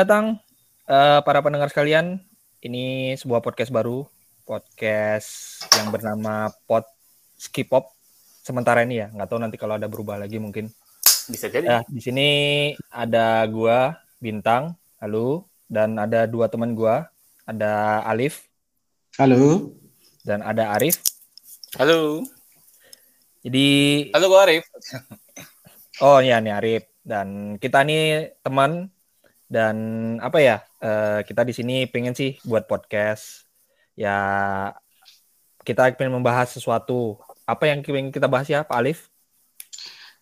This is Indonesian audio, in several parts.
selamat datang uh, para pendengar sekalian. Ini sebuah podcast baru, podcast yang bernama Pod Skipop. Sementara ini ya, nggak tahu nanti kalau ada berubah lagi mungkin. Bisa jadi. Nah, di sini ada gua Bintang, halo, dan ada dua teman gua, ada Alif. Halo. Dan ada Arif. Halo. Jadi Halo gua Arif. Oh iya nih Arif dan kita nih teman dan apa ya uh, kita di sini pengen sih buat podcast. Ya kita pengen membahas sesuatu. Apa yang pengen kita bahas ya Pak Alif?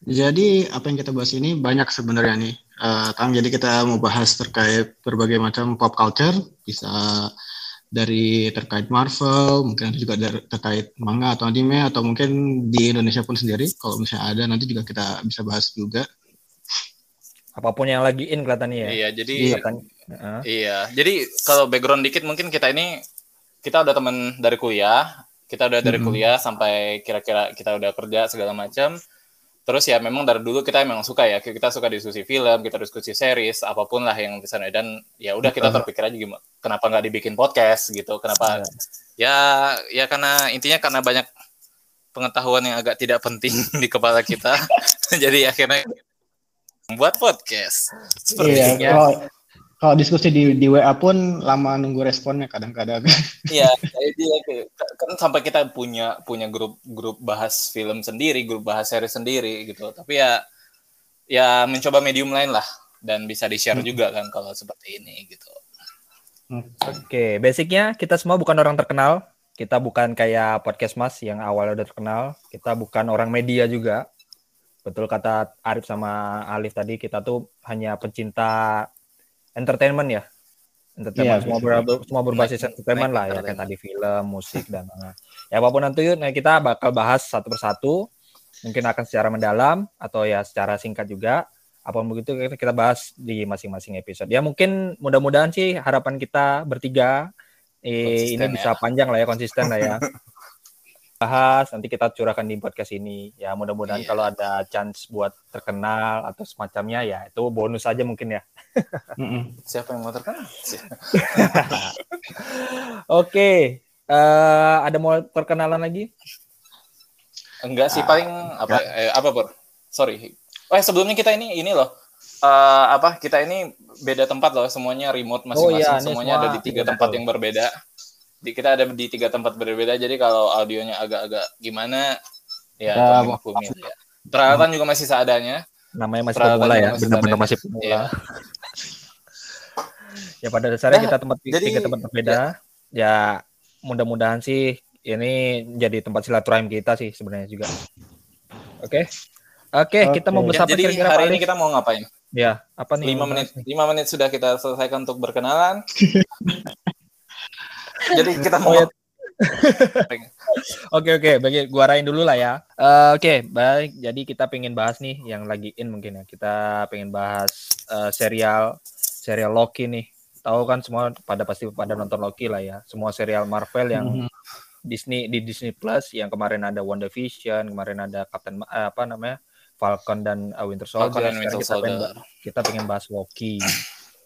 Jadi apa yang kita bahas ini banyak sebenarnya nih. Uh, Tang jadi kita mau bahas terkait berbagai macam pop culture. Bisa dari terkait Marvel mungkin juga dari terkait manga atau anime atau mungkin di Indonesia pun sendiri. Kalau misalnya ada nanti juga kita bisa bahas juga apa pun yang lagi in kelihatannya ya. Iya, jadi uh. Iya, jadi kalau background dikit mungkin kita ini kita udah teman dari kuliah, kita udah dari mm -hmm. kuliah sampai kira-kira kita udah kerja segala macam. Terus ya memang dari dulu kita memang suka ya, kita suka diskusi film, kita diskusi series, apa pun lah yang bisa dan ya udah kita terpikir aja gimana, kenapa nggak dibikin podcast gitu, kenapa ya ya karena intinya karena banyak pengetahuan yang agak tidak penting di kepala kita, jadi akhirnya buat podcast. Seperti iya, kalau, kalau diskusi di, di WA pun lama nunggu responnya kadang-kadang. Iya, jadi kan sampai kita punya punya grup grup bahas film sendiri, grup bahas seri sendiri gitu. Tapi ya ya mencoba medium lain lah dan bisa di-share hmm. juga kan kalau seperti ini gitu. Oke, okay. basicnya kita semua bukan orang terkenal. Kita bukan kayak podcast Mas yang awalnya udah terkenal. Kita bukan orang media juga betul kata Arif sama Alif tadi kita tuh hanya pecinta entertainment ya. Entertainment yeah, semua ber, semua berbasis entertainment lah ya kayak tadi film musik dan ya apa pun nanti nah, kita bakal bahas satu persatu. Mungkin akan secara mendalam atau ya secara singkat juga. Apa begitu kita bahas di masing-masing episode. Ya mungkin mudah-mudahan sih harapan kita bertiga eh, ini ya. bisa panjang lah ya konsisten lah ya bahas nanti kita curahkan di podcast ini. Ya mudah-mudahan yeah. kalau ada chance buat terkenal atau semacamnya ya itu bonus aja mungkin ya. Siapa yang mau terkenal? Oke okay. uh, eh, ada mau perkenalan lagi? Enggak sih paling apa eh, apa pur sorry. Oh sebelumnya kita ini ini loh. Uh, apa kita ini beda tempat loh semuanya remote masing-masing. Oh, iya, semuanya semua ada di tiga tempat yang berbeda di, kita ada di tiga tempat berbeda jadi kalau audionya agak-agak gimana ya maklumi ya. Peralatan juga masih seadanya. Namanya masih pemula ya, benar-benar masih pemula. Ya. ya pada dasarnya nah, kita tempat jadi, tiga tempat berbeda. Ya, ya mudah-mudahan sih ini jadi tempat silaturahim kita sih sebenarnya juga. Oke. Okay? Oke, okay, okay. kita mau bersama ya, jadi kira-kira hari ini kita mau ngapain? Ya, apa nih? Lima menit, lima menit sudah kita selesaikan untuk berkenalan. Jadi kita mau oh, ya. Oke oke, bagi gua arahin dulu lah ya. Uh, oke, okay, baik. Jadi kita pengen bahas nih yang lagi in mungkin ya. Kita pengen bahas uh, serial serial Loki nih. Tahu kan semua pada pasti pada nonton Loki lah ya. Semua serial Marvel yang mm -hmm. Disney di Disney Plus yang kemarin ada WandaVision, kemarin ada Captain uh, apa namanya? Falcon dan uh, Winter Soldier. Falcon Winter kita Soldier. Pengen, kita pengen bahas Loki.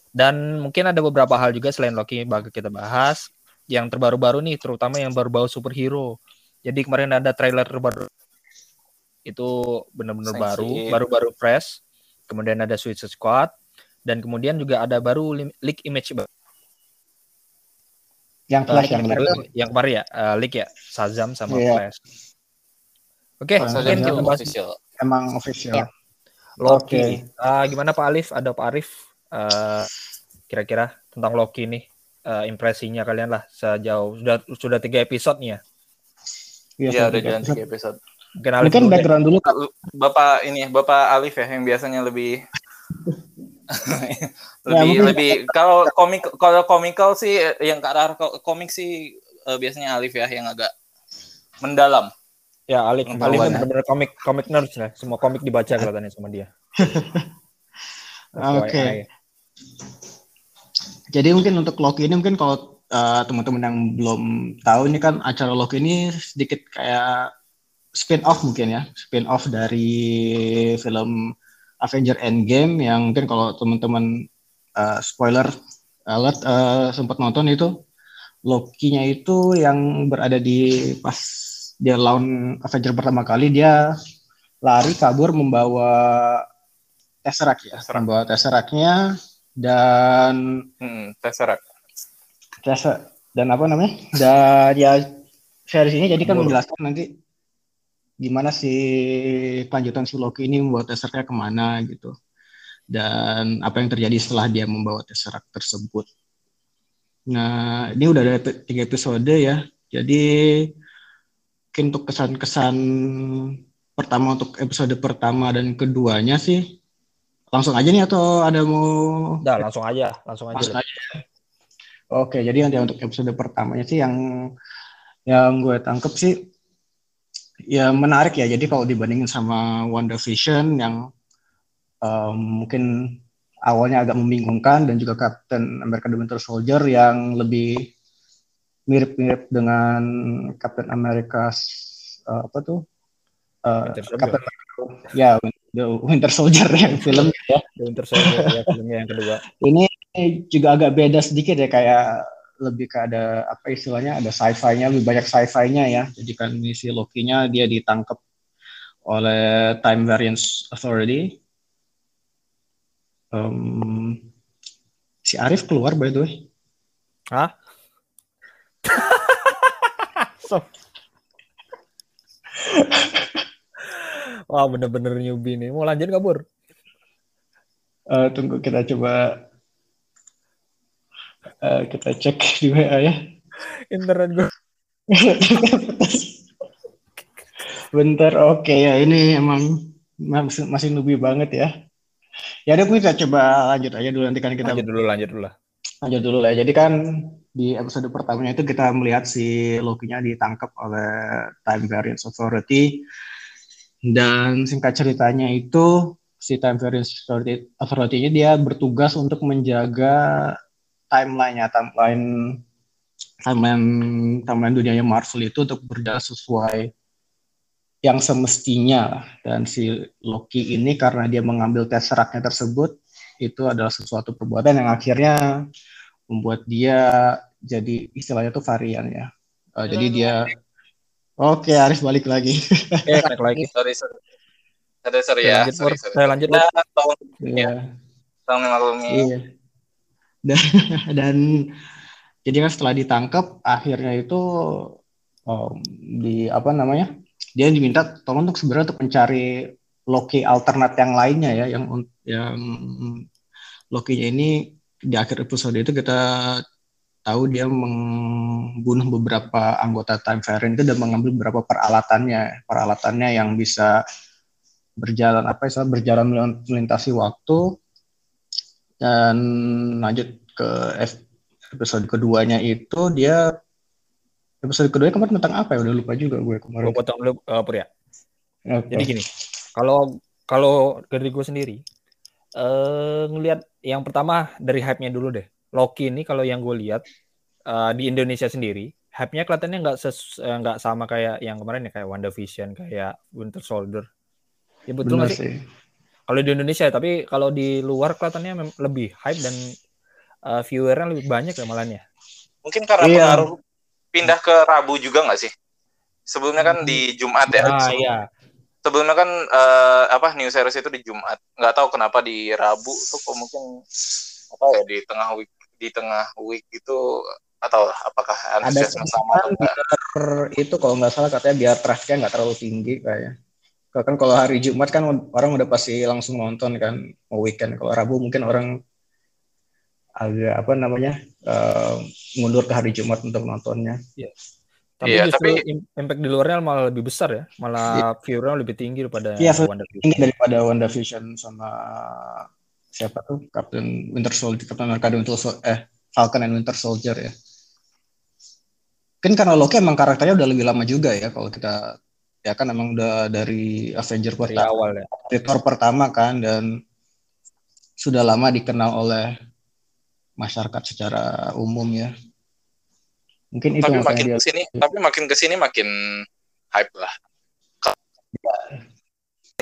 Dan mungkin ada beberapa hal juga selain Loki bakal kita bahas yang terbaru-baru nih, terutama yang baru-baru superhero. Jadi kemarin ada trailer terbaru itu benar-benar baru, baru-baru fresh. Kemudian ada Suicide Squad dan kemudian juga ada baru leak image yang flash uh, yang baru yang kemarin ya uh, leak ya Shazam sama yeah. Flash. Oke, okay, mungkin kita bahas official. Emang official. Ya. Loki. Okay. Uh, gimana Pak Alif? Ada Pak Arif uh, kira-kira tentang Loki nih uh, impresinya kalian lah sejauh sudah sudah tiga episode nih ya. Iya, ya, udah jalan tiga episode. Mungkin Alif kan background dulu Kak. Bapak ini Bapak Alif ya yang biasanya lebih lebih ya, lebih kalau komik kalau komikal sih yang ke arah komik sih uh, biasanya Alif ya yang agak mendalam. Ya, Alif, Alif benar-benar komik komik nerd lah. Semua komik dibaca kelihatannya sama dia. Oke. Okay. Jadi mungkin untuk Loki ini mungkin kalau uh, teman-teman yang belum tahu ini kan acara Loki ini sedikit kayak spin off mungkin ya, spin off dari film Avenger Endgame yang mungkin kalau teman-teman uh, spoiler alert uh, sempat nonton itu Loki-nya itu yang berada di pas dia lawan Avenger pertama kali dia lari kabur membawa Tesseract ya, Tesseract. membawa Tesseract-nya dan hmm, Tesseract. Tesseract dan apa namanya? Dan ya series ini jadi kan menjelaskan nanti gimana si kelanjutan si Loki ini membawa Tesseract ke mana gitu dan apa yang terjadi setelah dia membawa Tesseract tersebut. Nah, ini udah ada tiga episode ya. Jadi mungkin untuk kesan-kesan pertama untuk episode pertama dan keduanya sih langsung aja nih atau ada mau? Udah langsung aja, langsung aja. Langsung aja. Oke, jadi nanti untuk episode pertamanya sih yang yang gue tangkep sih ya menarik ya. Jadi kalau dibandingin sama WandaVision yang um, mungkin awalnya agak membingungkan dan juga Captain America The Winter Soldier yang lebih mirip-mirip dengan Captain America uh, apa tuh uh, Captain ya The Winter Soldier yang film ya The Winter Soldier ya filmnya yang kedua ini juga agak beda sedikit ya kayak lebih ke ada apa istilahnya ada sci-fi-nya lebih banyak sci-fi-nya ya jadi kan misi Loki-nya dia ditangkap oleh Time Variance Authority Um, si Arif keluar by the way. Hah? so. Wah bener-bener newbie nih. Mau lanjut kabur? Uh, tunggu kita coba uh, kita cek di WA ya. Internet gue. Bentar, oke okay, ya ini emang masih, masih newbie banget ya. Ya udah kita coba lanjut aja dulu nanti kan kita lanjut dulu lanjut dulu lah. Lanjut dulu lah. Jadi kan di episode pertamanya itu kita melihat si Loki-nya ditangkap oleh Time Variance Authority dan singkat ceritanya itu si Time Variance Authority-nya dia bertugas untuk menjaga timeline-nya, timeline timeline timeline dunianya Marvel itu untuk berjalan sesuai yang semestinya dan si Loki ini karena dia mengambil tesseractnya tersebut itu adalah sesuatu perbuatan yang akhirnya membuat dia jadi istilahnya tuh varian ya. Uh, jadi dia Oke, Aris balik lagi. Eh, balik lagi. Sorry, sorry. Ada sorry ya. Lanjut, sorry, sorry. Saya lanjut. Nah, tolong ya. Tolong memaklumi. Iya. Dan, dan jadi kan setelah ditangkap akhirnya itu um, di apa namanya? dia diminta tolong untuk sebenarnya untuk mencari Loki alternat yang lainnya ya yang yang Loki-nya ini di akhir episode itu kita tahu dia membunuh beberapa anggota Time Variant itu dan mengambil beberapa peralatannya. Peralatannya yang bisa berjalan apa ya berjalan melintasi waktu. Dan lanjut ke episode keduanya itu dia episode kedua kemarin tentang apa ya? Udah lupa juga gue kemarin. Gue potong dulu uh, Pur ya. Okay. jadi gini kalau kalau dari gue sendiri uh, ngelihat yang pertama dari hype-nya dulu deh Loki ini kalau yang gue lihat uh, di Indonesia sendiri hype-nya kelihatannya nggak nggak sama kayak yang kemarin ya kayak WandaVision kayak Winter Soldier ya betul nggak sih kalau di Indonesia tapi kalau di luar kelihatannya lebih hype dan uh, viewernya lebih banyak ya malahnya mungkin karena iya. pengaruh pindah ke Rabu juga nggak sih? Sebelumnya kan di Jumat ya. Ah, iya. Sebelumnya kan uh, apa new series itu di Jumat. Nggak tahu kenapa di Rabu tuh kok mungkin apa ya di tengah week di tengah week itu atau apakah antusiasme sama atau enggak? itu kalau nggak salah katanya biar trafficnya nggak terlalu tinggi kayaknya. Kan kalau hari Jumat kan orang udah pasti langsung nonton kan mau weekend. Kalau Rabu mungkin orang agak apa namanya uh, mundur ke hari Jumat untuk nontonnya. Iya. Tapi yeah, justru tapi impact di luarnya malah lebih besar ya, malah yeah. viewernya lebih tinggi daripada yeah, WandaVision. tinggi daripada WandaVision sama siapa tuh Captain Winter Soldier, Captain America Winter Soldier, eh Falcon and Winter Soldier ya. Kan karena Loki emang karakternya udah lebih lama juga ya kalau kita ya kan emang udah dari Avenger pertama, awal ya. Thor pertama kan dan sudah lama dikenal oleh masyarakat secara umum ya. Mungkin itu tapi makin dia... ke sini, tapi makin ke sini makin hype lah. Ya.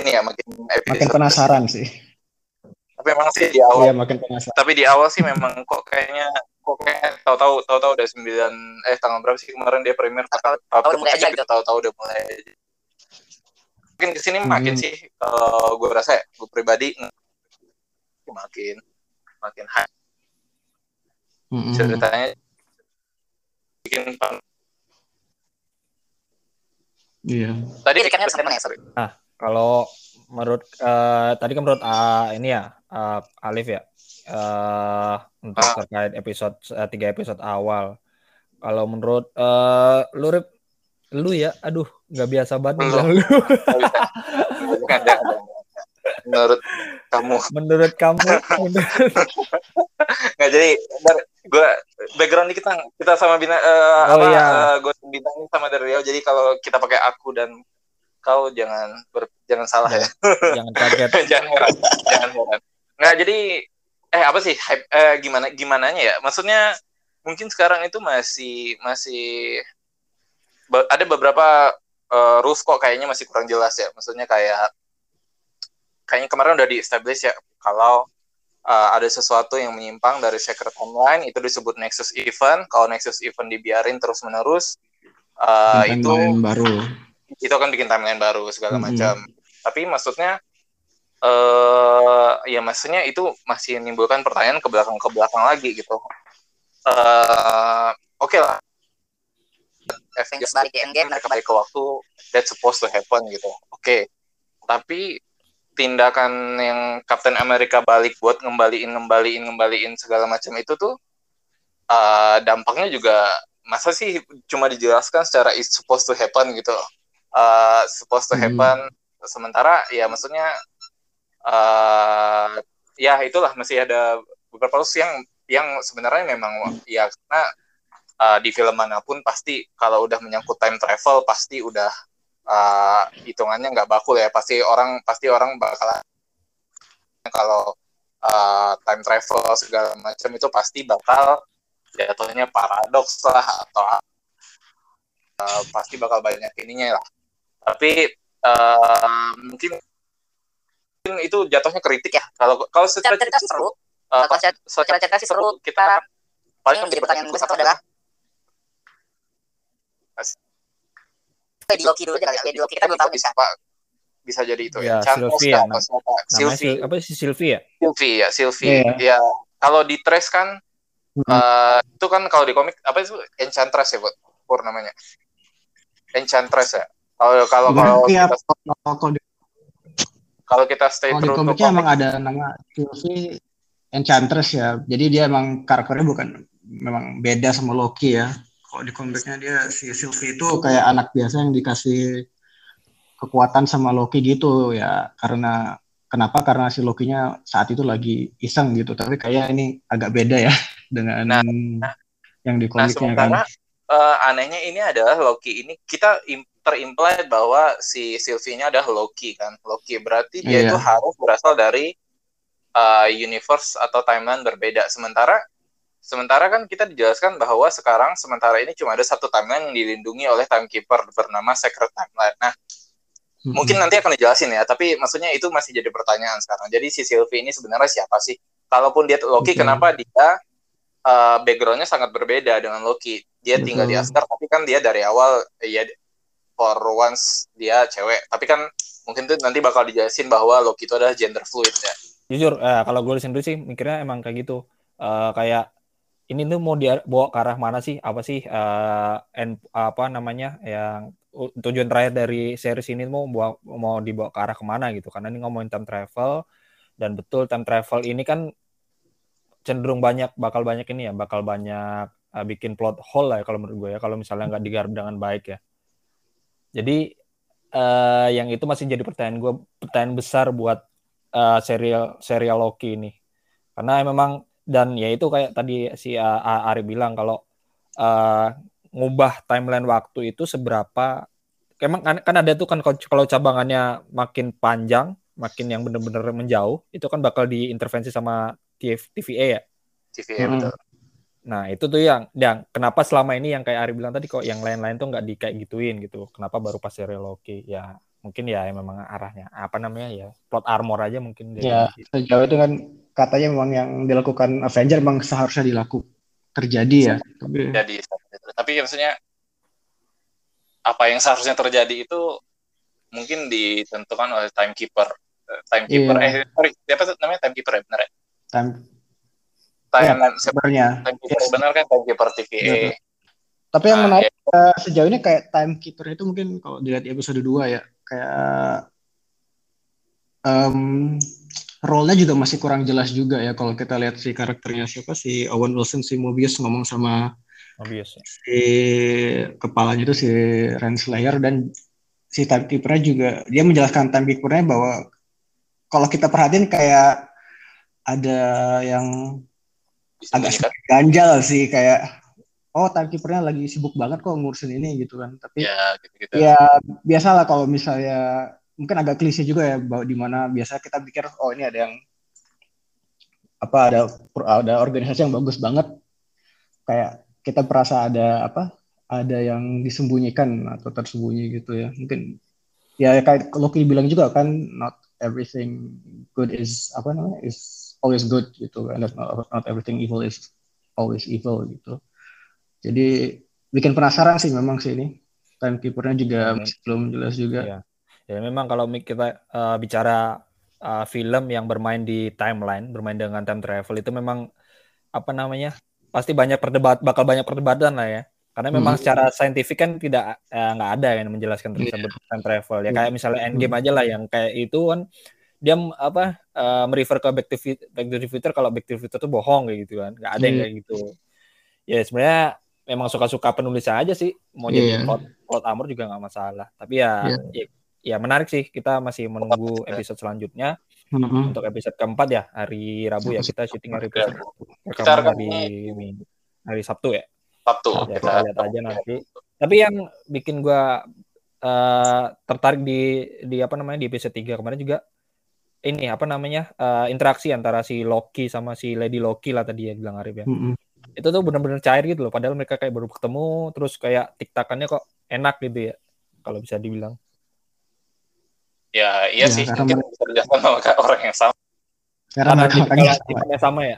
Ini ya makin makin penasaran sih. Tapi memang sih di awal iya, makin penasaran. tapi di awal sih memang kok kayaknya kok kayak tahu-tahu tahu-tahu udah sembilan eh tanggal berapa sih kemarin dia premier tahu tahu mulai aja gitu tahu-tahu udah mulai makin ke sini hmm. makin sih kalau gue rasa ya, gue pribadi makin makin high hmm. ceritanya bikin Iya. Tadi recapnya sampai mana ya, sorry? Ah, kalau menurut uh, tadi kan menurut uh, ini ya uh, Alif ya uh, untuk ah. terkait episode uh, tiga episode awal. Kalau menurut uh, lu Rip, lu ya, aduh nggak biasa banget lu. menurut kamu. Menurut kamu. nggak jadi gue background kita kita sama bina uh, oh, apa iya. uh, gue bintang sama dari Riau jadi kalau kita pakai aku dan kau jangan ber, jangan salah ya jangan kaget jangan jangan heran nggak jadi eh apa sih hype eh, gimana gimana ya? Maksudnya mungkin sekarang itu masih masih be, ada beberapa uh, rules kok kayaknya masih kurang jelas ya. Maksudnya kayak kayaknya kemarin udah di establish ya kalau uh, ada sesuatu yang menyimpang dari secret online itu disebut nexus event. Kalau nexus event dibiarin terus menerus uh, itu baru. Itu akan bikin timeline baru segala mm -hmm. macam. Tapi maksudnya uh, ya maksudnya itu masih menimbulkan pertanyaan ke belakang ke belakang lagi gitu uh, oke okay lah Avengers balik ke Endgame mereka balik ke waktu that's supposed to happen gitu oke okay. tapi tindakan yang Captain America balik buat ngembaliin ngembaliin ngembaliin segala macam itu tuh uh, dampaknya juga masa sih cuma dijelaskan secara is supposed to happen gitu uh, supposed to hmm. happen hmm. sementara ya maksudnya uh, ya itulah masih ada beberapa rules yang yang sebenarnya memang ya karena uh, di film mana pun pasti kalau udah menyangkut time travel pasti udah uh, hitungannya nggak bakul ya. Pasti orang pasti orang bakal kalau uh, time travel segala macam itu pasti bakal jatuhnya paradoks lah atau uh, pasti bakal banyak ininya lah. Tapi uh, mungkin itu jatuhnya kritik ya kalau kalau secara cerita seru uh, kalau secara cerita sih seru kita paling menjadi pertanyaan besar adalah di Loki dulu aja kali ya. Di Loki kita belum tahu bisa apa bisa jadi itu ya. ya. Sylvie ya. Sylvie. Apa sih Sylvie ya? Sylvie ya, Sylvie. Ya. ya. Kalau di Trace kan hmm. uh, itu kan kalau di komik apa itu Enchantress ya, buat Pur namanya. Enchantress ya. Kalau kalau kalau ya, kita, kalau kita stay kalau di komiknya emang ada nama Sylvie Enchantress ya. Jadi dia emang karakternya bukan memang beda sama Loki ya kalau di komiknya dia si Sylvie itu kayak anak biasa yang dikasih kekuatan sama Loki gitu ya karena kenapa karena si Loki-nya saat itu lagi iseng gitu tapi kayak ini agak beda ya dengan nah, yang di komiknya nah, kan uh, anehnya ini adalah Loki ini kita terimplied bahwa si Sylvie-nya adalah Loki kan Loki berarti dia iya. itu harus berasal dari uh, universe atau timeline berbeda sementara Sementara kan kita dijelaskan bahwa sekarang sementara ini cuma ada satu timeline yang dilindungi oleh timekeeper bernama Secret Timeline. Nah, hmm. mungkin nanti akan dijelasin ya, tapi maksudnya itu masih jadi pertanyaan sekarang. Jadi si Sylvie ini sebenarnya siapa sih? Kalaupun dia Loki, okay. kenapa dia uh, backgroundnya sangat berbeda dengan Loki? Dia tinggal di Asgard, tapi kan dia dari awal ya for once dia cewek. Tapi kan mungkin tuh nanti bakal dijelasin bahwa Loki itu adalah gender fluid ya. Jujur, uh, kalau gue sendiri sih mikirnya emang kayak gitu. Uh, kayak ini tuh mau dia bawa ke arah mana sih? Apa sih uh, end, apa namanya yang tujuan terakhir dari series ini mau bawa, mau dibawa ke arah ke mana gitu? Karena ini ngomongin time travel dan betul time travel ini kan cenderung banyak bakal banyak ini ya, bakal banyak uh, bikin plot hole lah ya kalau menurut gue ya kalau misalnya nggak digarap dengan baik ya. Jadi uh, yang itu masih jadi pertanyaan gue, pertanyaan besar buat uh, serial serial Loki ini. Karena memang dan ya itu kayak tadi si Ari bilang kalau uh, ngubah timeline waktu itu seberapa emang kan, kan ada tuh kan kalau cabangannya makin panjang makin yang benar-benar menjauh itu kan bakal diintervensi sama TVA ya TVA hmm. betul nah itu tuh yang yang kenapa selama ini yang kayak Ari bilang tadi kok yang lain-lain tuh nggak di kayak gituin gitu. Kenapa baru pas serial Loki? Ya mungkin ya memang arahnya apa namanya ya plot armor aja mungkin ya sejauh itu kan katanya memang yang dilakukan Avenger memang seharusnya dilakukan terjadi ya. Tapi jadi tapi maksudnya apa yang seharusnya terjadi itu mungkin ditentukan oleh timekeeper eh, timekeeper yeah. eh sorry siapa tuh namanya? Timekeeper ya benar ya? Time time ya, sebenarnya timekeeper yes. benar kan timekeeper TVA ya. tapi yang nah, menarik ya. sejauh ini kayak timekeeper itu mungkin kalau dilihat episode 2 ya kayak um, role-nya juga masih kurang jelas juga ya kalau kita lihat si karakternya siapa si Owen Wilson si Mobius ngomong sama Mobius ya. si kepalanya itu si Renslayer dan si timekeeper juga dia menjelaskan timekeeper-nya bahwa kalau kita perhatiin kayak ada yang Bisa agak ganjal sih kayak oh timekeepernya lagi sibuk banget kok ngurusin ini gitu kan. Tapi ya, gitu -gitu. ya biasalah kalau misalnya mungkin agak klise juga ya bahwa di mana biasa kita pikir oh ini ada yang apa ada ada organisasi yang bagus banget. Kayak kita perasa ada apa ada yang disembunyikan atau tersembunyi gitu ya. Mungkin ya kayak Loki bilang juga kan not everything good is apa namanya is always good gitu kan not, not everything evil is always evil gitu jadi bikin penasaran sih memang sih ini. Timekeepernya juga ya, masih belum jelas juga. Ya, ya memang kalau kita uh, bicara uh, film yang bermain di timeline, bermain dengan time travel itu memang apa namanya pasti banyak perdebat bakal banyak perdebatan lah ya. Karena memang hmm. secara saintifik kan tidak eh, nggak eh, ada yang menjelaskan tentang yeah. time travel ya kayak misalnya Endgame aja lah yang kayak itu kan dia apa uh, merefer ke Back to, Back to the Future kalau Back to the Future itu bohong kayak gitu kan. Nggak ada yang kayak gitu. Ya sebenarnya memang suka-suka penulis aja sih. Mau yeah. jadi plot, plot armor juga nggak masalah. Tapi ya, yeah. ya ya menarik sih. Kita masih menunggu episode selanjutnya. Mm-hmm. untuk episode keempat ya hari Rabu ya kita syuting hari kita hari hari Sabtu ya? Sabtu. Ya, kita lihat aja nanti. Tapi yang bikin gua uh, tertarik di di apa namanya di episode 3 kemarin juga ini apa namanya uh, interaksi antara si Loki sama si Lady Loki lah tadi ya bilang Arif ya. Mm-hmm itu tuh benar-benar cair gitu loh padahal mereka kayak baru ketemu terus kayak tiktakannya kok enak gitu ya kalau bisa dibilang. Ya iya ya, sih mungkin sama orang yang sama. Karena, karena mereka tipenya sama. ya.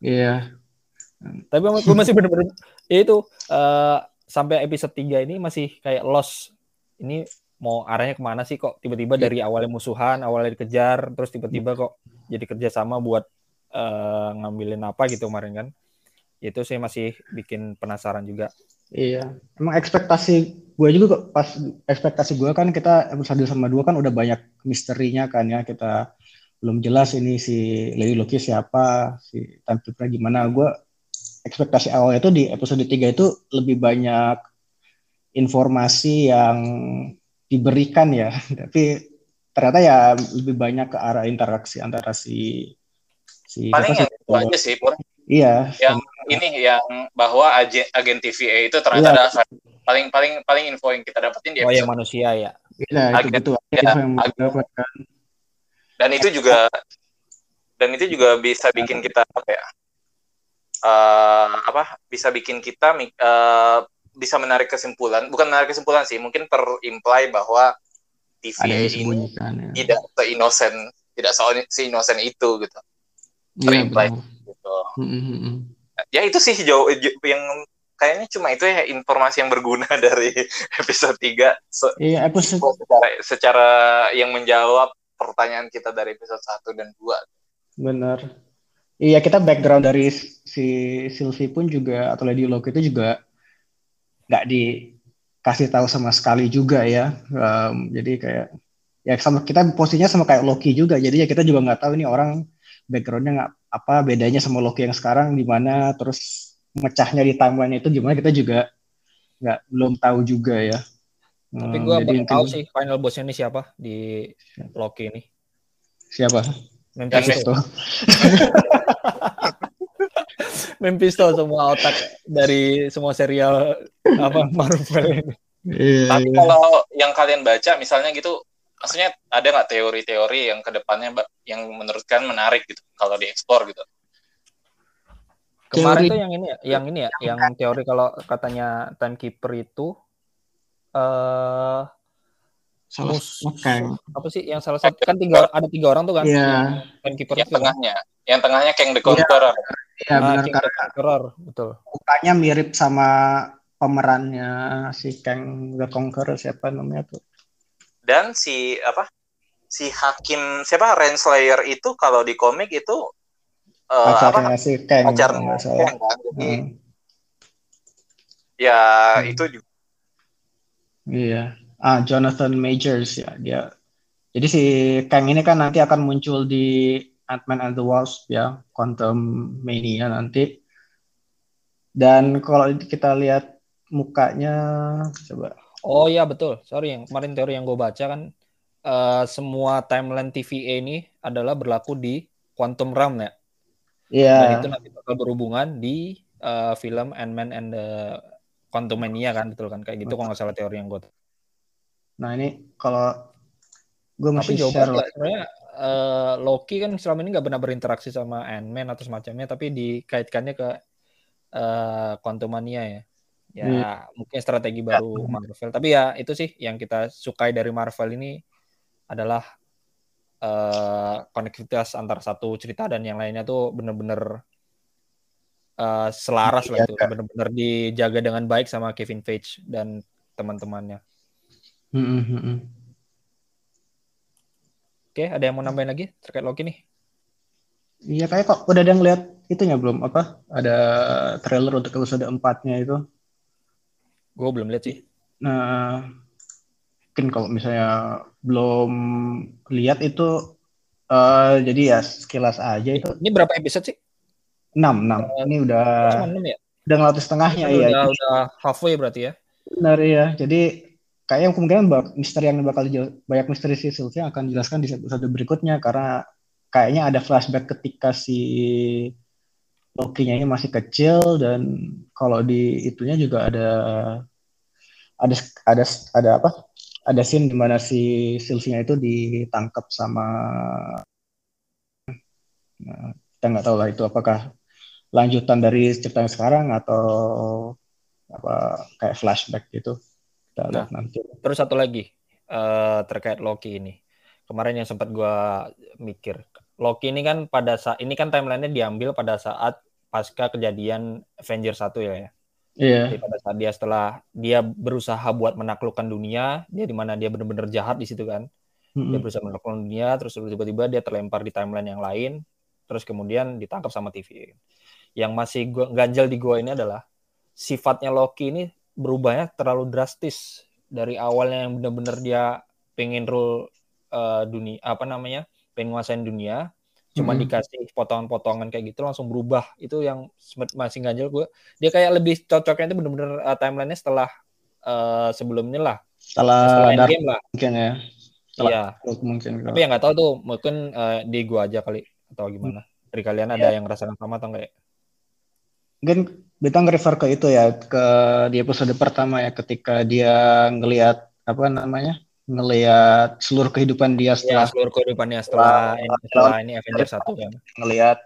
Iya. Tapi gue masih bener-bener ya itu uh, sampai episode 3 ini masih kayak lost. Ini mau arahnya ke mana sih kok? Tiba-tiba dari awalnya musuhan awalnya dikejar terus tiba-tiba kok jadi kerjasama buat uh, ngambilin apa gitu kemarin kan? Itu saya masih bikin penasaran juga. Iya, emang ekspektasi gue juga kok pas ekspektasi gue kan kita episode sama dua kan udah banyak misterinya kan ya. Kita belum jelas ini si Lady Loki siapa, si Time gimana. Gue ekspektasi awal itu di episode 3 itu lebih banyak informasi yang diberikan ya, tapi ternyata ya lebih banyak ke arah interaksi antara si si paling yang itu aja sih Pur. Iya. Yang ini yang bahwa agen, agen TVA itu ternyata iya. ada paling paling paling info yang kita dapetin di episode. Oh, yang manusia ya. Iya, agen, itu Ya, agen, dan itu juga dan itu juga bisa bikin kita apa ya? Uh, apa bisa bikin kita uh, bisa menarik kesimpulan bukan menarik kesimpulan sih mungkin terimply bahwa TVA ini ya. tidak se inosen tidak se inosen itu gitu terimply ya, gitu. Mm-hmm. Ya itu sih jauh yang kayaknya cuma itu ya informasi yang berguna dari episode 3 so, iya, episode... secara secara yang menjawab pertanyaan kita dari episode 1 dan 2. Benar. Iya, kita background dari si Sylvie pun juga atau Lady Locke itu juga nggak dikasih tahu sama sekali juga ya. Um, jadi kayak ya sama kita posisinya sama kayak Loki juga. Jadi ya kita juga nggak tahu ini orang backgroundnya nggak apa bedanya sama Loki yang sekarang di mana terus mecahnya di timeline itu gimana kita juga nggak belum tahu juga ya. Tapi gue hmm, belum tahu sih final bossnya ini siapa di Loki ini. Siapa? Mephisto. Mephisto semua otak dari semua serial apa Marvel ini. Iya, Tapi iya. kalau yang kalian baca misalnya gitu maksudnya ada nggak teori-teori yang ke depannya yang menurut kalian menarik gitu kalau dieksplor gitu kemarin teori. tuh yang ini ya yang ini ya yang teori kalau katanya timekeeper itu uh, salah Kang. Apa sih yang salah satu kan tiga ada tiga orang tuh kan? Iya. Yeah. Yang, yang tengahnya. Yang tengahnya Kang the Conqueror. Iya, ya, benar King the Conqueror, betul. Mukanya mirip sama pemerannya si Kang the Conqueror siapa namanya tuh? Dan si apa? Si Hakim siapa Renslayer itu kalau di komik itu uh, pacarnya apa? si Kang. Pacarnya Kang kan. Jadi, hmm. Ya, hmm. itu juga. Iya ah Jonathan Majors ya dia. Jadi si Kang ini kan nanti akan muncul di Ant-Man and the Wasp ya Quantum Mania nanti. Dan kalau kita lihat mukanya coba. Oh iya betul. Sorry yang kemarin teori yang gue baca kan uh, semua timeline TVA ini adalah berlaku di Quantum Realm ya. Iya. Yeah. Dan itu nanti bakal berhubungan di uh, film Ant-Man and the Quantum Mania kan betul kan? Kayak gitu kalau nggak salah teori yang gue Nah ini kalau gue masih tapi share lah. Sebenarnya uh, Loki kan selama ini nggak pernah berinteraksi sama Ant-Man atau semacamnya, tapi dikaitkannya ke uh, Quantumania ya. Ya hmm. mungkin strategi baru ya. Marvel. Tapi ya itu sih yang kita sukai dari Marvel ini adalah uh, konektivitas antara satu cerita dan yang lainnya tuh bener-bener uh, selaras ya, lah itu, bener-bener dijaga dengan baik sama Kevin Feige dan teman-temannya. Hmm, hmm, hmm. Oke, ada yang mau nambahin lagi terkait Loki nih? Iya, kayak kok udah ada yang lihat itunya belum apa? Ada trailer untuk episode empatnya itu. Gue belum lihat sih. Nah, mungkin kalau misalnya belum lihat itu uh, jadi ya sekilas aja itu. Ini berapa episode sih? Enam, enam. Uh, ini udah cuma 6 ya? Udah ngelatis setengahnya ya. Udah, udah halfway berarti ya. Benar ya. Jadi kayaknya kemungkinan misteri yang bakal banyak misteri si Sylvia akan dijelaskan di episode berikutnya karena kayaknya ada flashback ketika si Loki-nya ini masih kecil dan kalau di itunya juga ada ada ada ada apa? Ada scene di mana si Sylvia itu ditangkap sama nah, kita nggak tahu lah itu apakah lanjutan dari cerita yang sekarang atau apa kayak flashback gitu. Kita nah, nanti. Terus satu lagi uh, terkait Loki ini. Kemarin yang sempat gue mikir, Loki ini kan pada saat ini kan timelinenya diambil pada saat pasca kejadian Avengers 1 ya. ya. Iya. Yeah. Jadi pada saat dia setelah dia berusaha buat menaklukkan dunia, dia di mana dia benar-benar jahat di situ kan. Mm-hmm. Dia berusaha menaklukkan dunia, terus tiba-tiba dia terlempar di timeline yang lain, terus kemudian ditangkap sama TV. Yang masih gua, ganjel di gua ini adalah sifatnya Loki ini berubahnya terlalu drastis dari awalnya yang benar-benar dia pengen rule uh, dunia apa namanya pengen nguasain dunia cuma hmm. dikasih potongan-potongan kayak gitu langsung berubah. Itu yang masih ganjel gue dia kayak lebih cocoknya itu benar-benar uh, timelinenya setelah uh, sebelumnya lah. Setelah, setelah game lah. mungkin ya. Iya. Mungkin tapi yang nggak tahu tuh mungkin uh, di gua aja kali atau gimana. Dari kalian ada yeah. yang rasakan sama atau enggak ya? Mungkin Bintang refer ke itu ya ke di episode pertama ya ketika dia ngelihat apa namanya ngelihat seluruh kehidupan dia setelah ya, seluruh kehidupannya setelah setelah, ini, setelah ini Avengers satu kan ngelihat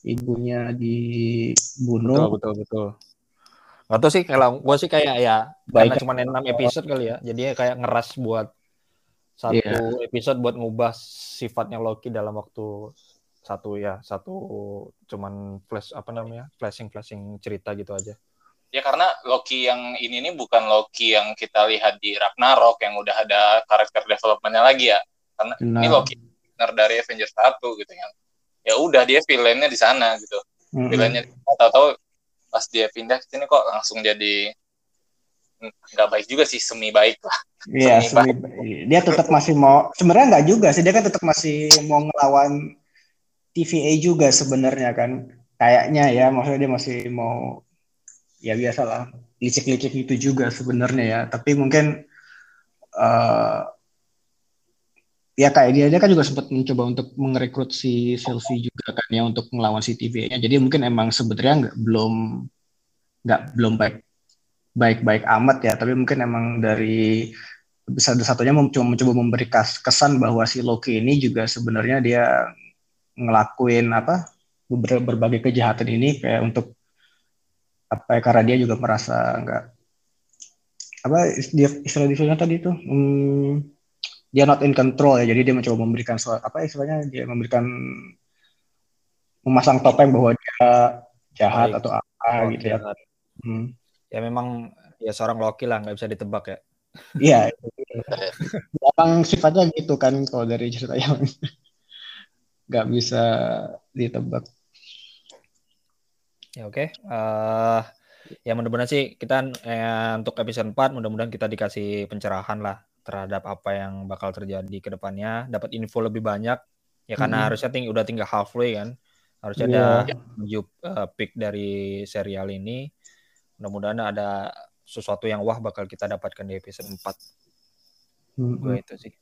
ibunya dibunuh betul betul betul Gak sih kalau gue sih kayak ya Baik. karena cuma enam episode kali ya jadi kayak ngeras buat satu yeah. episode buat ngubah sifatnya Loki dalam waktu satu ya satu cuman flash apa namanya flashing flashing cerita gitu aja. Ya karena Loki yang ini nih bukan Loki yang kita lihat di Ragnarok yang udah ada karakter developmentnya lagi ya. Karena nah. ini Loki dari Avengers 1 gitu ya ya udah dia villainnya di sana gitu. Mm-hmm. villainnya tahu-tahu pas dia pindah ke sini kok langsung jadi nggak baik juga sih semi baik lah. Iya semi, semi dia tetap masih mau sebenarnya nggak juga sih dia kan tetap masih mau ngelawan TVA juga sebenarnya kan. Kayaknya ya maksudnya dia masih mau ya biasa lah licik-licik itu juga sebenarnya ya. Tapi mungkin uh, ya kayak dia dia kan juga sempat mencoba untuk merekrut si Sylvie juga kan ya untuk melawan si TVA-nya jadi mungkin emang sebenarnya nggak belum nggak belum baik baik baik amat ya. Tapi mungkin emang dari besar satunya mencoba, mencoba memberi kesan bahwa si Loki ini juga sebenarnya dia ngelakuin apa ber, berbagai kejahatan ini kayak untuk apa ya karena dia juga merasa enggak apa dia istilah istilah tadi itu hmm, dia not in control ya jadi dia mencoba memberikan suatu apa istilahnya dia memberikan memasang topeng bahwa dia jahat Baik. atau apa oh, gitu ya hmm. ya memang ya seorang Loki lah nggak bisa ditebak ya iya memang sifatnya gitu kan kalau dari cerita yang nggak bisa ditebak ya oke okay. uh, eh, ya mudah-mudahan sih kita eh, untuk episode 4 mudah-mudahan kita dikasih pencerahan lah terhadap apa yang bakal terjadi ke depannya, dapat info lebih banyak. Ya karena hmm. harusnya ting udah tinggal halfway kan. Harusnya yeah. ada menuju uh, peak dari serial ini. Mudah-mudahan ada sesuatu yang wah bakal kita dapatkan di episode 4. Hmm. Gue itu sih.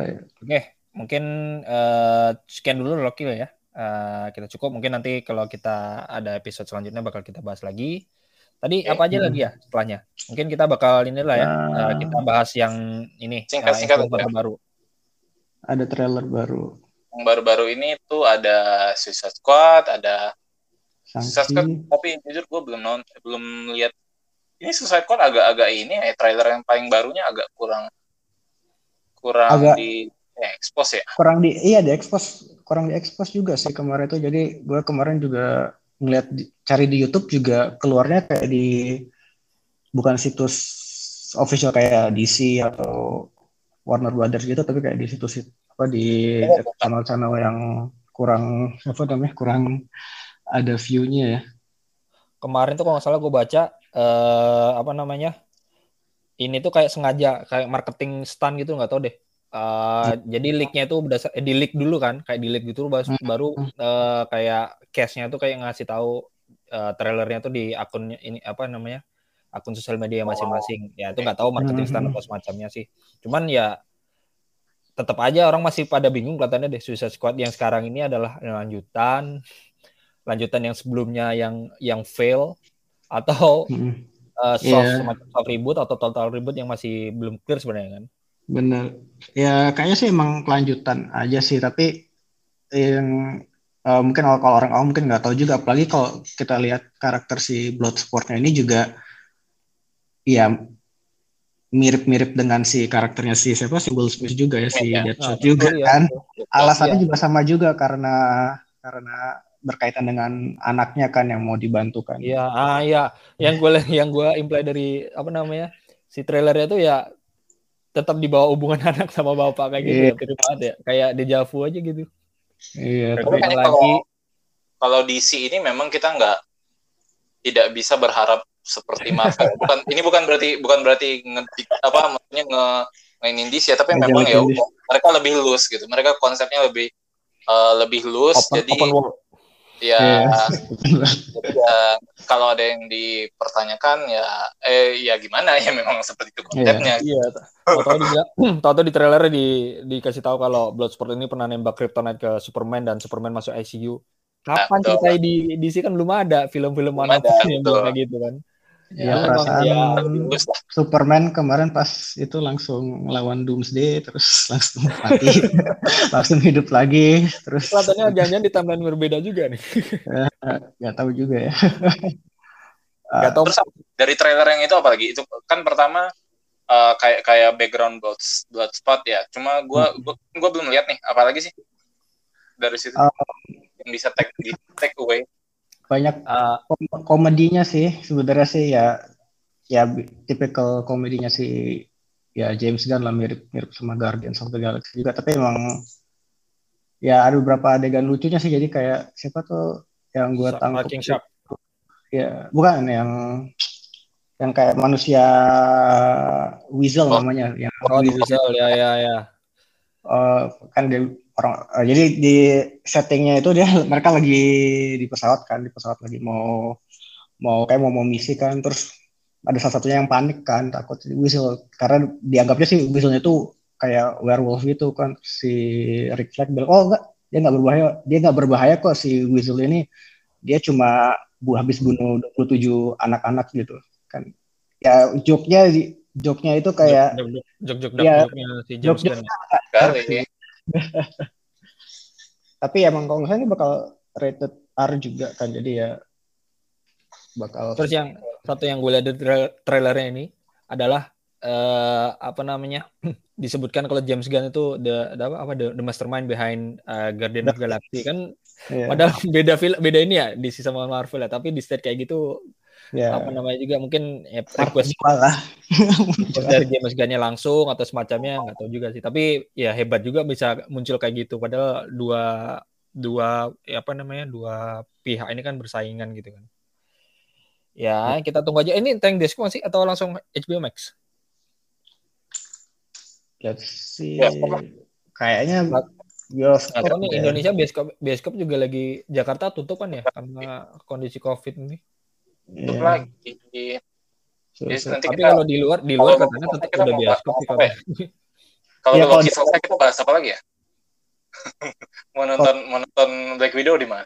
Oke, okay, mungkin uh, sekian dulu Loki ya. Uh, kita cukup. Mungkin nanti kalau kita ada episode selanjutnya bakal kita bahas lagi. Tadi okay. apa aja lagi ya setelahnya? Mungkin kita bakal ini lah ya. Nah. Uh, kita bahas yang ini singkat, uh, singkat ya. baru. Ada trailer baru. Yang baru-baru ini tuh ada Suicide Squad, ada Sanksi. Suicide Squad, tapi jujur gue belum nonton, belum lihat. Ini Suicide Squad agak-agak ini ya, trailer yang paling barunya agak kurang kurang agak, di ya, expose ya. Kurang di iya di expose, kurang di expose juga sih kemarin itu. Jadi gue kemarin juga ngeliat cari di YouTube juga keluarnya kayak di bukan situs official kayak DC atau Warner Brothers gitu tapi kayak di situs apa di channel-channel yang kurang apa namanya kurang ada view-nya ya. Kemarin tuh kalau nggak salah gue baca eh, apa namanya ini tuh kayak sengaja kayak marketing stand gitu nggak tau deh. Uh, hmm. jadi leaknya itu berdasar eh, di leak dulu kan kayak di leak gitu baru, hmm. baru uh, kayak cashnya tuh kayak ngasih tahu uh, trailernya tuh di akunnya ini apa namanya akun sosial media masing-masing ya itu nggak tahu marketing stand hmm. atau semacamnya sih cuman ya tetap aja orang masih pada bingung kelihatannya deh Suicide Squad yang sekarang ini adalah lanjutan lanjutan yang sebelumnya yang yang fail atau hmm. uh, soft yeah. semacam soft reboot atau total reboot yang masih belum clear sebenarnya kan Bener. Ya kayaknya sih emang kelanjutan aja sih, tapi yang uh, mungkin kalau orang awam mungkin nggak tahu juga, apalagi kalau kita lihat karakter si Bloodsportnya ini juga ya mirip-mirip dengan si karakternya si siapa si Will Smith juga ya si ya, Deadshot ya, juga ya, kan. Ya, Alasannya ya. juga sama juga karena karena berkaitan dengan anaknya kan yang mau dibantu kan. Iya, ah iya. Yang gue yang gue imply dari apa namanya? Si trailernya itu ya tetap dibawa hubungan anak sama bapak kayak gitu yeah. ya, banget ya. Kayak dejavu aja gitu. Iya. Yeah, lagi kalau DC ini memang kita nggak tidak bisa berharap seperti Marvel. Bukan ini bukan berarti bukan berarti nge, apa maksudnya nge mainin DC ya, tapi memang ya mereka lebih loose gitu. Mereka konsepnya lebih uh, lebih loose open, jadi open world. Ya, yeah. jadi ya kalau ada yang dipertanyakan ya eh ya gimana ya memang seperti itu konsepnya. Iya. Yeah. Tahu di tahu di trailer di dikasih tahu kalau Bloodsport ini pernah nembak Kryptonite ke Superman dan Superman masuk ICU. Kapan nah, cerita di DC kan belum ada film-film mana yang kayak gitu kan. Ya, ya perasaan ya, Superman kemarin pas itu langsung lawan Doomsday terus langsung mati, langsung hidup lagi terus. Kelihatannya jangan-jangan di timeline berbeda juga nih. ya, gak tahu juga ya. Gak tahu. Terus dari trailer yang itu apa lagi? Itu kan pertama uh, kayak kayak background blood blood spot ya. Cuma gue hmm. gua, gua belum lihat nih. Apalagi sih dari situ um, yang bisa take di take away banyak uh, komedinya sih sebenarnya sih ya ya tipikal komedinya si ya James Gunn lah mirip mirip sama Guardians of the Galaxy juga. Tapi emang ya ada beberapa adegan lucunya sih jadi kayak siapa tuh yang gue tangkap ya bukan yang yang kayak manusia Weasel oh. namanya yang oh, Weasel ya ya ya. Uh, kan dia orang uh, jadi di settingnya itu dia mereka lagi di pesawat kan di pesawat lagi mau mau kayak mau mau misi kan terus ada salah satunya yang panik kan takut whistle karena dianggapnya sih whistlenya itu kayak werewolf gitu kan si Rick Flag bilang oh enggak dia nggak berbahaya dia nggak berbahaya kok si whistle ini dia cuma bu habis bunuh 27 anak-anak gitu kan. Ya joknya joknya itu kayak jok jok jok ya, Tapi emang kalau misalnya ini bakal rated R juga kan, jadi ya bakal. Terus yang satu yang gue lihat di trailernya ini adalah uh, apa namanya disebutkan kalau James Gunn itu the, the apa the, the mastermind behind uh, Guardian of Galaxy kan yeah. padahal beda film beda ini ya di sisi Marvel ya tapi di state kayak gitu yeah. apa namanya juga mungkin ya, request lah. dari James Gunn langsung atau semacamnya nggak tahu juga sih. Tapi ya hebat juga bisa muncul kayak gitu. Padahal dua dua ya apa namanya dua pihak ini kan bersaingan gitu kan. Ya kita tunggu aja. Ini tank disco masih atau langsung HBO Max? Let's see. Ya, kayaknya bioskop nah, nih, Indonesia bioskop bioskop juga lagi Jakarta tutup kan ya karena kondisi covid ini tutup yeah. lagi. Yes, nanti Tapi kita, kalau di luar di luar katanya tetap udah bioskop sih kalau. Kalau ya, kalau selesai kita bahas apa lagi ya? mau nonton mau nonton Black Widow di mana?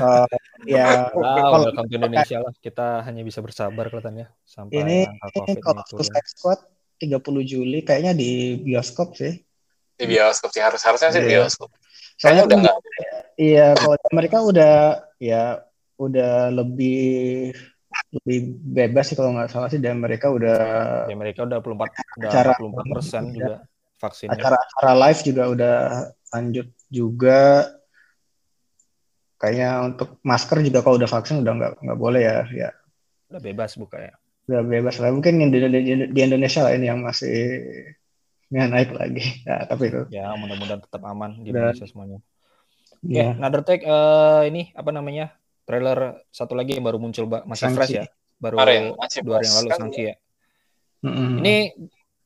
uh, ya wow, welcome to Indonesia lah. Kita hanya bisa bersabar kelihatannya sampai ini, ini kalau Suicide Squad 30 Juli kayaknya di bioskop sih. Di bioskop sih harus harusnya sih di iya. bioskop. Soalnya udah enggak. Iya, kalau mereka udah ya udah lebih lebih bebas sih kalau nggak salah sih dan mereka udah ya mereka udah 24 udah acara 24 persen juga vaksin acara-acara live juga udah lanjut juga. Kayaknya untuk masker juga kalau udah vaksin udah nggak nggak boleh ya ya. Udah bebas buka ya? Udah bebas lah. Mungkin di, di, di Indonesia lah ini yang masih nggak naik lagi. Ya tapi itu. Ya mudah-mudahan tetap aman di Indonesia semuanya. Oke, yeah. another take uh, ini apa namanya? Trailer satu lagi yang baru muncul masih Sangchi. fresh ya? Baru Kemarin, dua hari yang lalu Sangchi ya? Mm-hmm. ini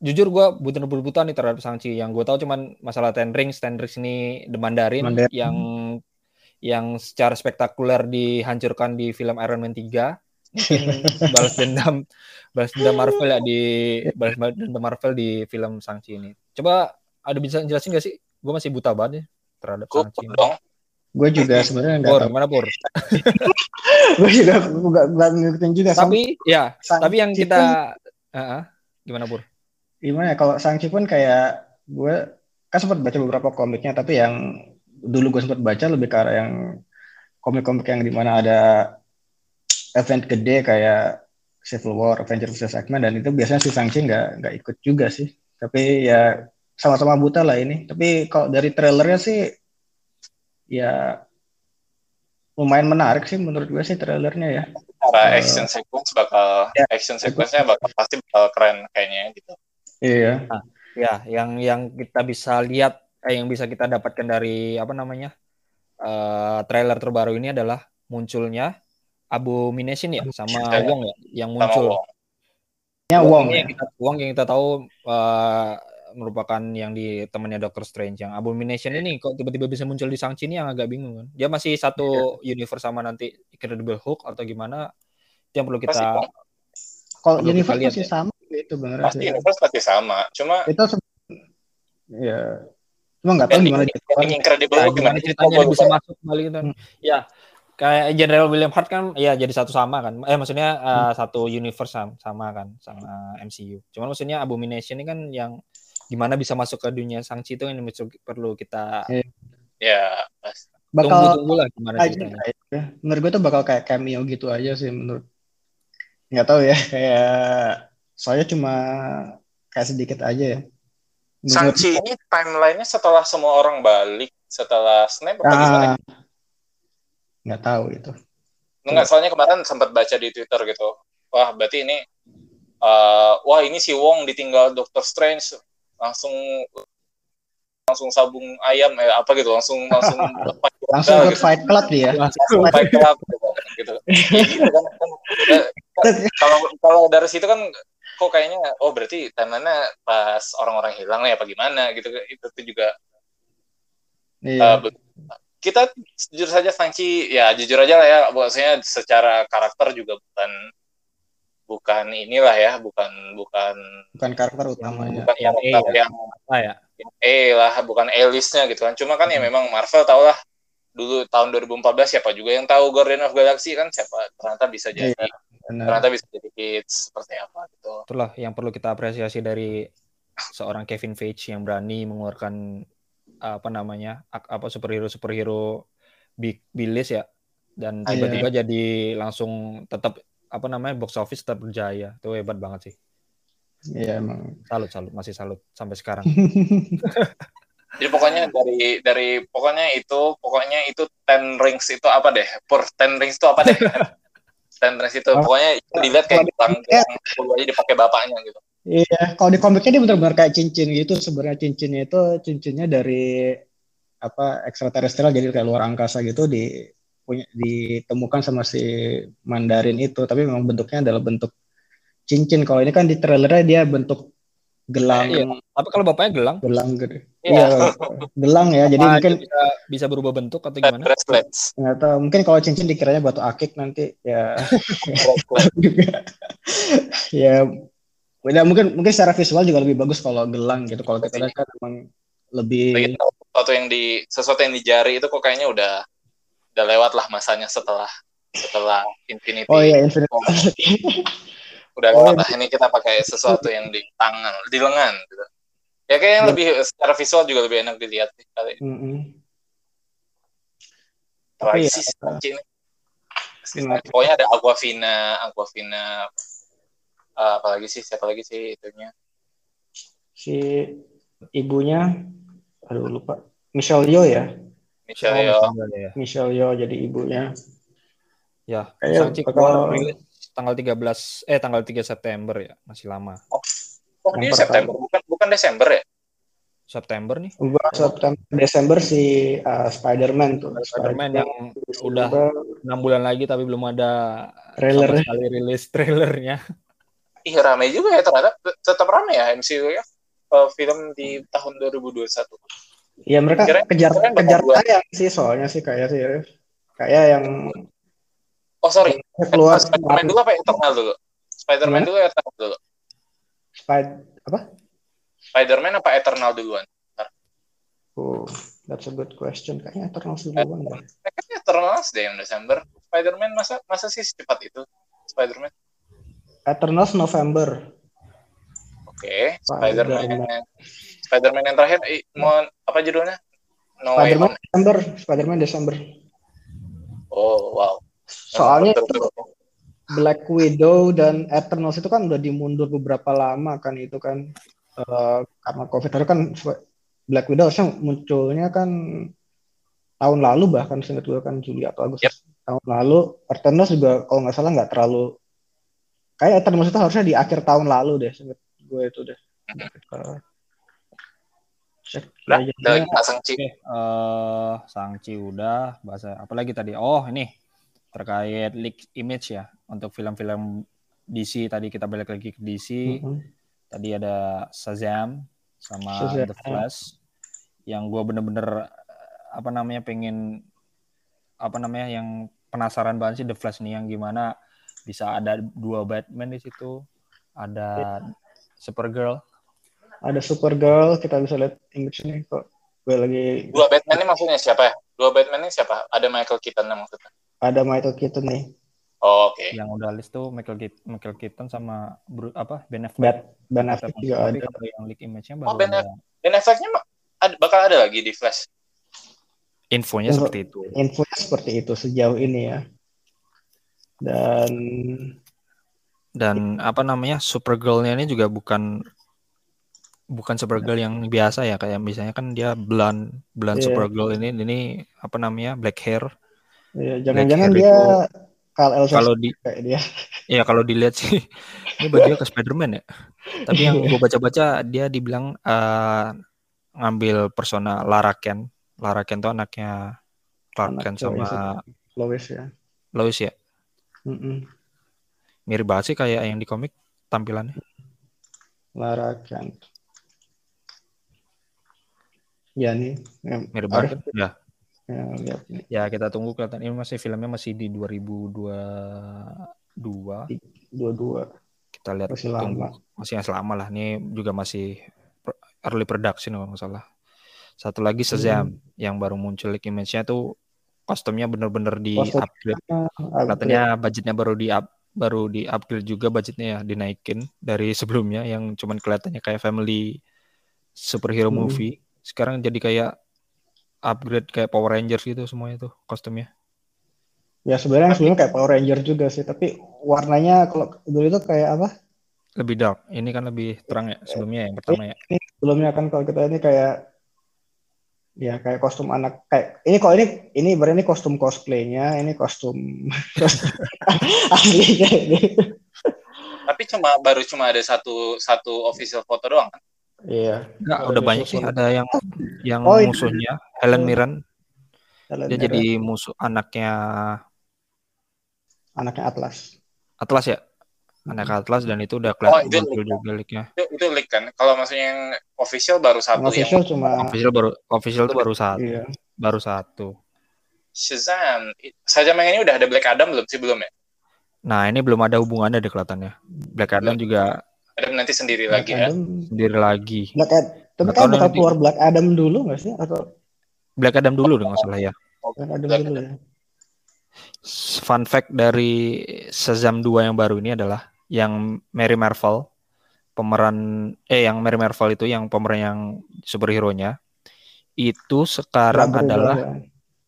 jujur gue butuh butuh nih terhadap Sangchi yang gue tahu cuman masalah Ten Rings. Ten Rings ini The Mandarin, Mandarin. yang yang secara spektakuler dihancurkan di film Iron Man 3 mungkin balas dendam balas dendam Marvel ya di balas dendam Marvel di film Sangchi ini. Coba ada bisa jelasin gak sih? Gue masih buta banget ya terhadap Sangchi dong gue juga sebenarnya nggak tahu. mana pur gue juga nggak ngikutin juga. Tapi sang, ya sang tapi yang kita pun, uh, gimana pur gimana ya kalau Sangchi pun kayak gue kan sempat baca beberapa komiknya tapi yang dulu gue sempat baca lebih ke arah yang komik-komik yang di mana ada event gede kayak Civil War, Avengers vs X-Men dan itu biasanya si Sangchi nggak nggak ikut juga sih. Tapi ya sama-sama buta lah ini. Tapi kalau dari trailernya sih ya lumayan menarik sih menurut gue sih trailernya ya. Cara uh, action sequence bakal ya, action sequence-nya bakal pasti bakal keren kayaknya gitu. Iya. Nah, ya, yang yang kita bisa lihat eh, yang bisa kita dapatkan dari apa namanya? Uh, trailer terbaru ini adalah munculnya Abomination ya sama ya, Wong ya yang muncul. Wong. Ya, Wong, yang kita, Wong yang kita tahu uh, merupakan yang di temannya Doctor Strange yang Abomination ini kok tiba-tiba bisa muncul di Shang-Chi ini yang agak bingung kan. Dia masih satu yeah. universe sama nanti Incredible Hulk atau gimana? Itu yang perlu kita kalau universe masih ya. sama itu benar Pasti ya. universe pasti sama. Cuma itu ya cuma nggak tahu gimana yang Incredible Hulk gimana ceritanya bisa masuk kembali gitu. Hmm. Ya, kayak General William Hart kan ya jadi satu sama kan eh maksudnya uh, hmm. satu universe sama, sama kan sama MCU cuman maksudnya Abomination ini kan yang gimana bisa masuk ke dunia sangci itu yang perlu kita iya. ya pas bakal tunggu tunggu lah gimana sih ya. menurut gue tuh bakal kayak cameo gitu aja sih menurut nggak tahu ya kayak soalnya cuma kayak sedikit aja ya Sangchi ini timelinenya setelah semua orang balik setelah Snap ah, gimana? Nggak tahu itu. Enggak, soalnya kemarin sempat baca di Twitter gitu. Wah, berarti ini uh, wah ini si Wong ditinggal Doctor Strange langsung langsung sabung ayam eh apa gitu langsung langsung langsung gitu. fight club dia langsung fight club gitu, gitu. kan, kan, kalau kalau dari situ kan kok kayaknya oh berarti timelinenya pas orang-orang hilang nih apa gimana gitu itu tuh juga iya. uh, kita jujur saja Sanchi ya jujur aja lah ya maksudnya secara karakter juga bukan bukan inilah ya, bukan bukan bukan karakter utamanya. Bukan yang karakter yang, ah, ya. yang E lah, bukan A-listnya gitu kan. Cuma kan ya hmm. ya memang Marvel tau lah dulu tahun 2014 siapa juga yang tahu Guardian of Galaxy kan siapa ternyata bisa jadi iya, ternyata bisa jadi hits seperti apa gitu. Itulah yang perlu kita apresiasi dari seorang Kevin Feige yang berani mengeluarkan apa namanya apa superhero superhero big bilis ya dan ah, iya. tiba-tiba jadi langsung tetap apa namanya box office tetap berjaya itu hebat banget sih Iya emang. Salut, salut, masih salut sampai sekarang. Jadi pokoknya dari dari pokoknya itu pokoknya itu ten rings itu apa deh? Per ten rings itu apa deh? ten rings itu oh. pokoknya dilihat kayak bintang yang aja dipakai bapaknya gitu. Iya, kalau di komiknya dia benar-benar kayak cincin gitu. Sebenarnya cincinnya itu cincinnya dari apa ekstraterestrial jadi kayak luar angkasa gitu di punya ditemukan sama si Mandarin itu. Tapi memang bentuknya adalah bentuk cincin. Kalau ini kan di trailernya dia bentuk gelang. iya. Tapi kalau bapaknya gelang? Gelang gitu. Iya, ya, gelang ya. Jadi mungkin bisa, bisa berubah bentuk atau gimana? Nggak tahu. Mungkin kalau cincin dikiranya batu akik nanti ya. ya Beda mungkin mungkin secara visual juga lebih bagus kalau gelang gitu. Kalau kita lihat kan emang lebih sesuatu yang di sesuatu yang di jari itu kok kayaknya udah udah lewat lah masanya setelah setelah Infinity. Oh iya Infinity. udah oh, lewat iya. lah ini kita pakai sesuatu yang di tangan, di lengan gitu. Ya kayaknya ya. lebih secara visual juga lebih enak dilihat sih kali. Mm -hmm. Tapi ya, Pokoknya ada Aquafina, Aquafina uh, apalagi sih siapa lagi sih itunya si ibunya aduh lupa Michelle Yeoh ya Michelle Yeoh. Michelle Yeoh. Jadi ibunya. Ya Shang-Chi bakal... tanggal 13 eh tanggal 3 September ya masih lama. Oh, oh ini September bukan bukan Desember ya? September nih. Bukan September, Desember si uh, Spider-Man tuh. Spider-Man yang udah enam bulan lagi tapi belum ada trailer. kali rilis trailernya. Ih rame juga ya ternyata. Tetap rame ya MCU ya. Uh, film di tahun 2021. Iya mereka Kira kejar kejar tayang sih soalnya sih kayak sih kayak yang Oh sorry, keluar Spider-Man dulu apa Eternal dulu? Spider-Man dulu ya Eternal dulu? Spider apa? Spider-Man apa Eternal duluan? Oh, that's a good question. Kayaknya Eternal duluan ya. Kayaknya Eternal deh yang Desember. Spider-Man masa masa sih secepat itu? Spider-Man? Eternals November. Oke, okay. Spider-Man. Spider-Man yang terakhir mau apa judulnya? No Spider-Man Desember, Spider-Man Desember. Oh, wow. Soalnya itu Black Widow dan Eternals itu kan udah dimundur beberapa lama kan itu kan uh, karena Covid itu kan Black Widow harusnya munculnya kan tahun lalu bahkan seingat gue kan Juli atau Agustus yep. tahun lalu Eternals juga kalau nggak salah nggak terlalu kayak Eternals itu harusnya di akhir tahun lalu deh seinget gue itu deh uh, cek nah, lagi Sangci. Uh, Sangci udah bahasa apa lagi tadi? Oh ini terkait leak image ya untuk film-film DC tadi kita balik lagi ke DC mm-hmm. tadi ada Shazam sama Shazam. The Flash yang gue bener-bener apa namanya pengen apa namanya yang penasaran banget sih The Flash nih yang gimana bisa ada dua Batman di situ ada Supergirl ada Supergirl kita bisa lihat image nih kok. Gue lagi dua Batman ini maksudnya siapa ya? Dua Batman ini siapa? Ada Michael Keaton maksudnya? Ada Michael Keaton nih. Oh, oke. Okay. yang udah list tuh Michael Keaton, Michael Keaton sama Bru, apa? Ben Affleck. Bat, Ben Affleck juga ada. yang leak image-nya baru oh Ben, ada... ben Affleck-nya ada, bakal ada lagi di Flash. Infonya Info, seperti itu. infonya seperti itu sejauh ini ya. Dan dan apa namanya? Supergirl-nya ini juga bukan bukan Supergirl yang biasa ya kayak misalnya kan dia blonde blonde yeah. Supergirl ini ini apa namanya black hair. yeah, jangan-jangan dia kalau di kayak dia. Iya, kalau dilihat sih ini bajunya ke Spiderman ya. Tapi yang gue baca-baca dia dibilang uh, ngambil persona Lara Kent. Lara Kent itu anaknya Clark Kent sama Lois ya. Lois ya. Mm -mm. Mirip banget sih kayak yang di komik tampilannya. Lara Kent. Ya nih. Mirip banget ya. Ya, lihat nih. ya kita tunggu kelihatan ini masih filmnya masih di 2022. 22. Kita lihat masih lama. Masih yang selama lah. Ini juga masih early production kalau nggak salah. Satu lagi Shazam hmm. yang baru muncul image-nya tuh kostumnya bener-bener di upgrade. Katanya budgetnya baru di up, baru di upgrade juga budgetnya ya dinaikin dari sebelumnya yang cuman kelihatannya kayak family superhero hmm. movie. Sekarang jadi kayak upgrade kayak Power Rangers gitu semuanya tuh kostumnya. Ya sebenarnya sebelumnya kayak Power Ranger juga sih, tapi warnanya kalau dulu itu kayak apa? lebih dark. Ini kan lebih terang ya sebelumnya yang pertama ya. Ini sebelumnya kan kalau kita ini kayak ya kayak kostum anak kayak ini kok ini ini berarti kostum cosplaynya, ini kostum aslinya ini. Tapi cuma baru cuma ada satu satu official foto doang kan? Iya. Enggak, udah banyak sih ada yang yang oh, musuhnya Helen Mirren. Helen Dia Mirren. jadi musuh anaknya anaknya Atlas. Atlas ya? Anak Atlas dan itu udah kelihatan oh, itu muncul juga leak-nya. Itu, itu leak kan? Kalau maksudnya yang official baru satu official yang cuma official baru official itu baru satu. Iya. Baru satu. Shazam. Saja yang ini udah ada Black Adam belum sih belum ya? Nah, ini belum ada hubungannya deh kelihatannya. Black Adam belum. juga Adam nanti sendiri Black lagi ya? Adam, ya. Sendiri lagi. Black Adam. Tapi kan bakal keluar Black Adam dulu nggak sih? Atau Black Adam dulu dong salah ya. Black Adam Black dulu ya. Fun fact dari Shazam 2 yang baru ini adalah yang Mary Marvel pemeran eh yang Mary Marvel itu yang pemeran yang superhero-nya itu sekarang gak adalah ya.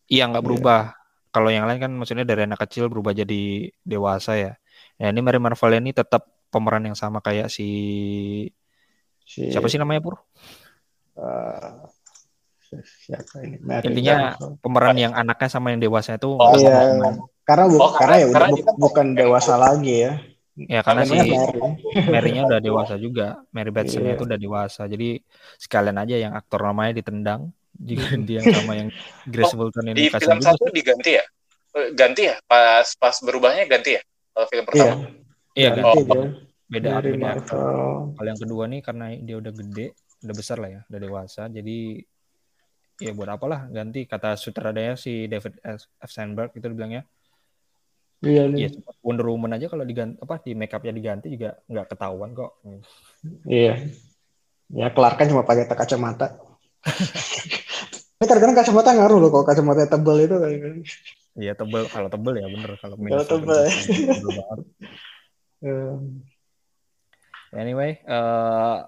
iya nggak iya. berubah. Yeah. Kalau yang lain kan maksudnya dari anak kecil berubah jadi dewasa ya. Ya ini Mary Marvel ini tetap pemeran yang sama kayak si, si... siapa sih namanya Pur? Uh, siapa ini? Mary Intinya Marvel. pemeran yang anaknya sama yang dewasa itu oh, iya. Karena bu oh, karena, ya udah bu bukan dewasa lagi ya. Ya karena si Mary-nya udah dewasa juga. Mary Batson yeah. itu udah dewasa. Jadi sekalian aja yang aktor namanya ditendang diganti yang sama yang Grace oh, Bolton ini. Di film satu diganti ya? Eh, ganti ya? Pas pas berubahnya ganti ya? Kalau film pertama. Iya, iya ganti. Oh. Beda beda Kalau yang kedua nih karena dia udah gede, udah besar lah ya, udah dewasa. Jadi ya buat apalah ganti kata sutradaranya si David F. Sandberg itu bilangnya Iya nih. Ya, Wonder Woman aja kalau diganti apa di make upnya diganti juga nggak ketahuan kok. Iya. Ya Clark kan cuma pakai kacamata. Ini kadang-kadang kacamata ngaruh loh kalau kacamata tebel itu kayak. Iya tebel kalau tebel ya bener kalau Kalau tebel. anyway, uh,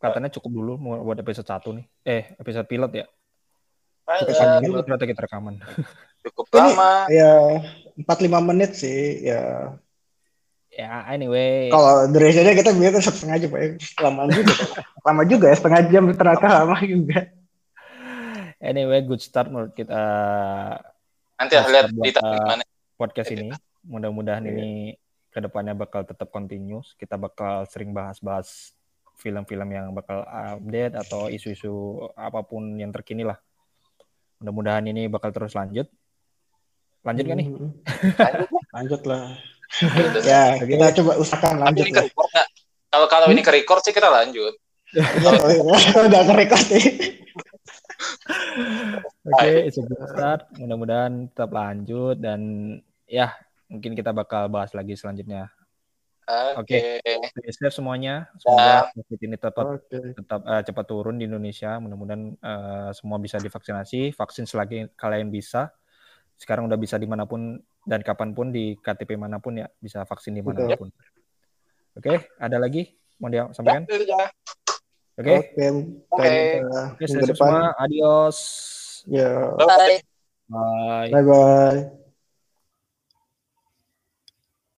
katanya cukup dulu buat episode satu nih. Eh, episode pilot ya. Cukup panjang juga ternyata kita rekaman. Cukup lama. Ya, empat lima menit sih ya ya anyway kalau durasinya kita biar setengah jam ya lama juga lama juga ya setengah jam ternyata lama juga anyway good start menurut kita nanti lihat di mana podcast ini mudah-mudahan yeah. ini ke depannya bakal tetap continuous kita bakal sering bahas-bahas film-film yang bakal update atau isu-isu apa pun yang terkini lah mudah-mudahan ini bakal terus lanjut Lanjut kan nih? Hmm. Lanjut, lah. ya, kita coba usahakan lanjut. Ini Kalau kalau hmm? ini ke record sih kita lanjut. Iya, udah ke record sih. Oke, okay, start. Mudah-mudahan tetap lanjut dan ya mungkin kita bakal bahas lagi selanjutnya. Oke, okay. okay. semuanya. Semoga COVID ini tetap okay. tetap uh, cepat turun di Indonesia. Mudah-mudahan uh, semua bisa divaksinasi. Vaksin selagi kalian bisa sekarang udah bisa di mana pun dan kapan pun di KTP mana pun ya bisa vaksin di mana pun. Oke, okay, ada lagi mau dia sampaikan? Oke. Oke. Oke. Oke, semua adios. Ya. Bye. Bye. Bye bye.